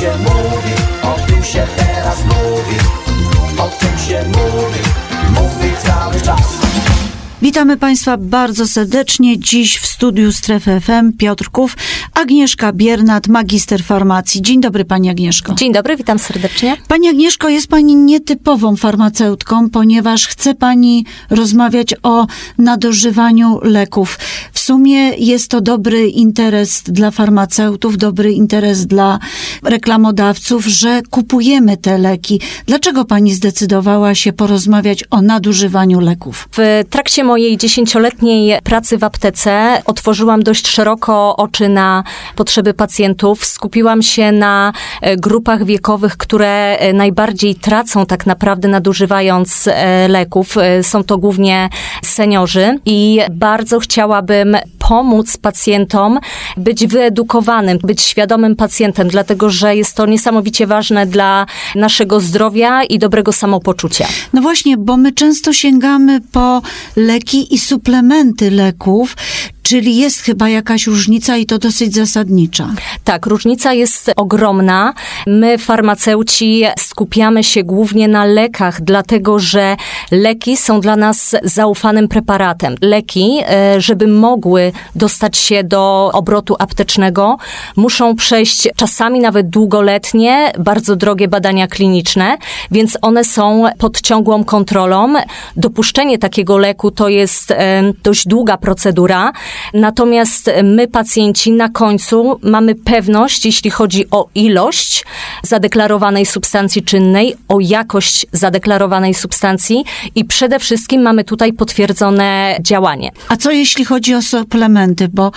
się mówi, o tym się teraz mówi O tym się mówi, mówi cały czas Witamy Państwa bardzo serdecznie. Dziś w studiu Strefy FM Piotrków Agnieszka Biernat, magister farmacji. Dzień dobry Pani Agnieszko. Dzień dobry, witam serdecznie. Pani Agnieszko, jest Pani nietypową farmaceutką, ponieważ chce Pani rozmawiać o nadużywaniu leków. W sumie jest to dobry interes dla farmaceutów, dobry interes dla reklamodawców, że kupujemy te leki. Dlaczego Pani zdecydowała się porozmawiać o nadużywaniu leków? W trakcie mojej dziesięcioletniej pracy w aptece otworzyłam dość szeroko oczy na potrzeby pacjentów. Skupiłam się na e, grupach wiekowych, które e, najbardziej tracą tak naprawdę nadużywając e, leków. Są to głównie seniorzy i bardzo chciałabym pomóc pacjentom być wyedukowanym, być świadomym pacjentem, dlatego że jest to niesamowicie ważne dla naszego zdrowia i dobrego samopoczucia. No właśnie, bo my często sięgamy po leki i suplementy leków, Czyli jest chyba jakaś różnica i to dosyć zasadnicza. Tak, różnica jest ogromna. My, farmaceuci, skupiamy się głównie na lekach, dlatego że leki są dla nas zaufanym preparatem. Leki, e, żeby mogły dostać się do obrotu aptecznego, muszą przejść czasami nawet długoletnie, bardzo drogie badania kliniczne, więc one są pod ciągłą kontrolą. Dopuszczenie takiego leku to jest e, dość długa procedura. Natomiast my, pacjenci, na końcu mamy pewność, jeśli chodzi o ilość zadeklarowanej substancji czynnej, o jakość zadeklarowanej substancji i przede wszystkim mamy tutaj potwierdzone działanie. A co jeśli chodzi o suplementy? Bo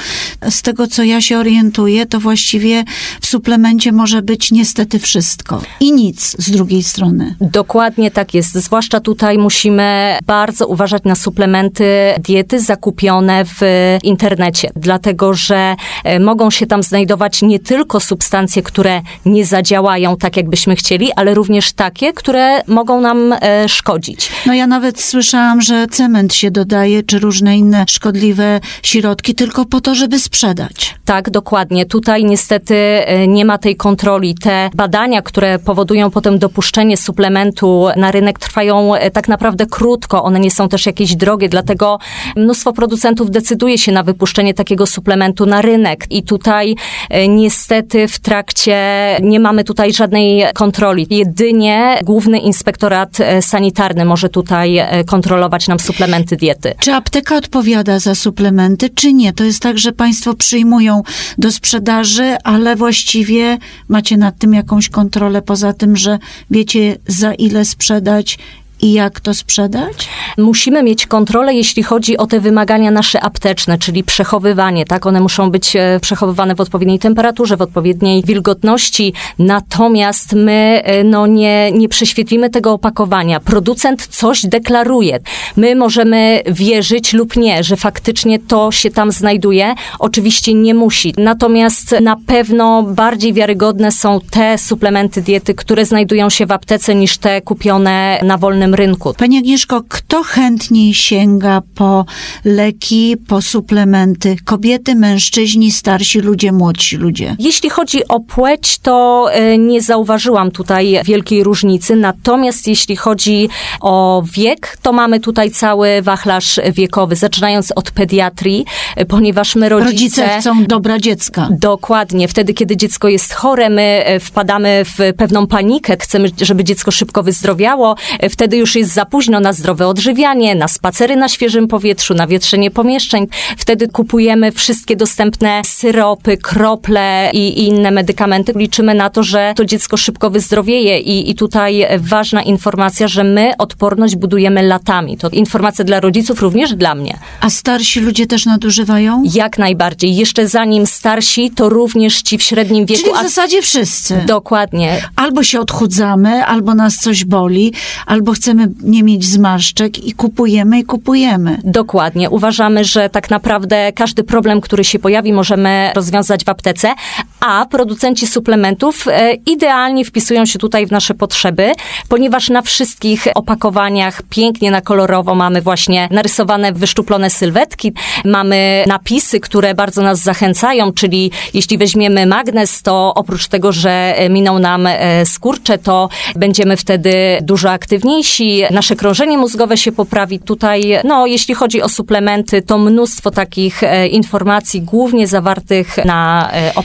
z tego, co ja się orientuję, to właściwie w suplemencie może być niestety wszystko i nic z drugiej strony. Dokładnie tak jest. Zwłaszcza tutaj musimy bardzo uważać na suplementy diety zakupione w internecie, dlatego że e, mogą się tam znajdować nie tylko substancje, które nie zadziałają tak, jakbyśmy chcieli, ale również takie, które mogą nam e, szkodzić. No ja nawet słyszałam, że cement się dodaje, czy różne inne szkodliwe środki, tylko po to, żeby sprzedać. Tak, dokładnie. Tutaj niestety e, nie ma tej kontroli. Te badania, które powodują potem dopuszczenie suplementu na rynek, trwają tak naprawdę krótko. One nie są też jakieś drogie, dlatego mnóstwo producentów decyduje się na wypuszczenie takiego suplementu na rynek. I tutaj e, niestety w trakcie nie mamy tutaj żadnej kontroli. Jedynie Główny Inspektorat e, Sanitarny może tutaj e, kontrolować nam suplementy diety. Czy apteka odpowiada za suplementy, czy nie? To jest tak, że państwo przyjmują do sprzedaży, ale właściwie macie nad tym jakąś kontrolę, poza tym, że wiecie za ile sprzedać i jak to sprzedać? Musimy mieć kontrolę, jeśli chodzi o te wymagania nasze apteczne, czyli przechowywanie, tak? One muszą być e, przechowywane w odpowiedniej temperaturze, w odpowiedniej wilgotności, natomiast my e, no, nie, nie prześwietlimy tego opakowania. Producent coś deklaruje. My możemy wierzyć lub nie, że faktycznie to się tam znajduje. Oczywiście nie musi. Natomiast na pewno bardziej wiarygodne są te suplementy diety, które znajdują się w aptece niż te kupione na wolnym rynku. Pani Agnieszko, kto chętniej sięga po leki, po suplementy? Kobiety, mężczyźni, starsi ludzie, młodsi ludzie? Jeśli chodzi o płeć, to e, nie zauważyłam tutaj wielkiej różnicy. Natomiast jeśli chodzi o wiek, to mamy tutaj cały wachlarz wiekowy, zaczynając od pediatrii, e, ponieważ my rodzice... Rodzice chcą dobra dziecka. Dokładnie. Wtedy, kiedy dziecko jest chore, my e, wpadamy w pewną panikę, chcemy, żeby dziecko szybko wyzdrowiało. Wtedy już jest za późno na zdrowe odżywianie, na spacery na świeżym powietrzu, na wietrzenie pomieszczeń. Wtedy kupujemy wszystkie dostępne syropy, krople i, i inne medykamenty. Liczymy na to, że to dziecko szybko wyzdrowieje i, i tutaj ważna informacja, że my odporność budujemy latami. To informacja dla rodziców, również dla mnie. A starsi ludzie też nadużywają? Jak najbardziej. Jeszcze zanim starsi, to również ci w średnim wieku. Czyli w zasadzie wszyscy. Dokładnie. Albo się odchudzamy, albo nas coś boli, albo chcemy chcemy nie mieć zmarszczek i kupujemy i kupujemy. Dokładnie. Uważamy, że tak naprawdę każdy problem, który się pojawi, możemy rozwiązać w aptece, a producenci suplementów e, idealnie wpisują się tutaj w nasze potrzeby, ponieważ na wszystkich opakowaniach pięknie na kolorowo mamy właśnie narysowane wyszczuplone sylwetki, mamy napisy, które bardzo nas zachęcają, czyli jeśli weźmiemy magnes, to oprócz tego, że e, miną nam e, skurcze, to będziemy wtedy dużo aktywniejsi, nasze krążenie mózgowe się poprawi. Tutaj, no, jeśli chodzi o suplementy, to mnóstwo takich informacji, głównie zawartych na e,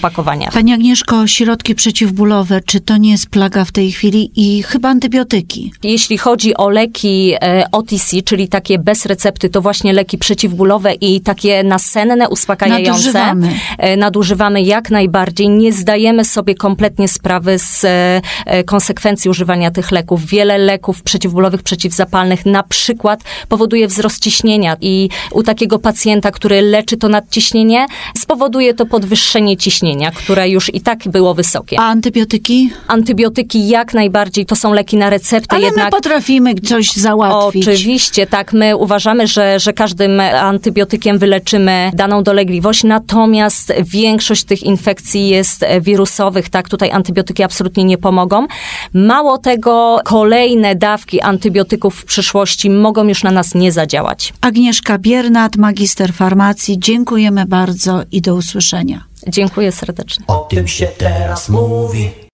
opakowaniach. Pani Agnieszko, środki przeciwbólowe, czy to nie jest plaga w tej chwili i chyba antybiotyki? Jeśli chodzi o leki e, OTC, czyli takie bez recepty, to właśnie leki przeciwbólowe i takie nasenne, uspokajające. Nadużywamy. E, Nadużywamy jak najbardziej. Nie zdajemy sobie kompletnie sprawy z e, konsekwencji używania tych leków. Wiele leków przeciwbólowych, przeciwzapalnych na przykład powoduje wzrost ciśnienia i u takiego pacjenta, który leczy to nadciśnienie, spowoduje to podwyższenie ciśnienia, które już i tak było wysokie. A antybiotyki? Antybiotyki jak najbardziej to są leki na receptę, Ale jednak my potrafimy coś załatwić. Oczywiście, tak. My uważamy, że, że każdym antybiotykiem wyleczymy daną dolegliwość, natomiast większość tych infekcji jest wirusowych, tak. Tutaj antybiotyki absolutnie nie pomogą. Mało tego, kolejne dawki antybiotyków w przyszłości mogą już na nas nie zadziałać. Agnieszka Biernat, magister farmacji. Dziękujemy bardzo i do usłyszenia. Dziękuję serdecznie. O tym się teraz mówi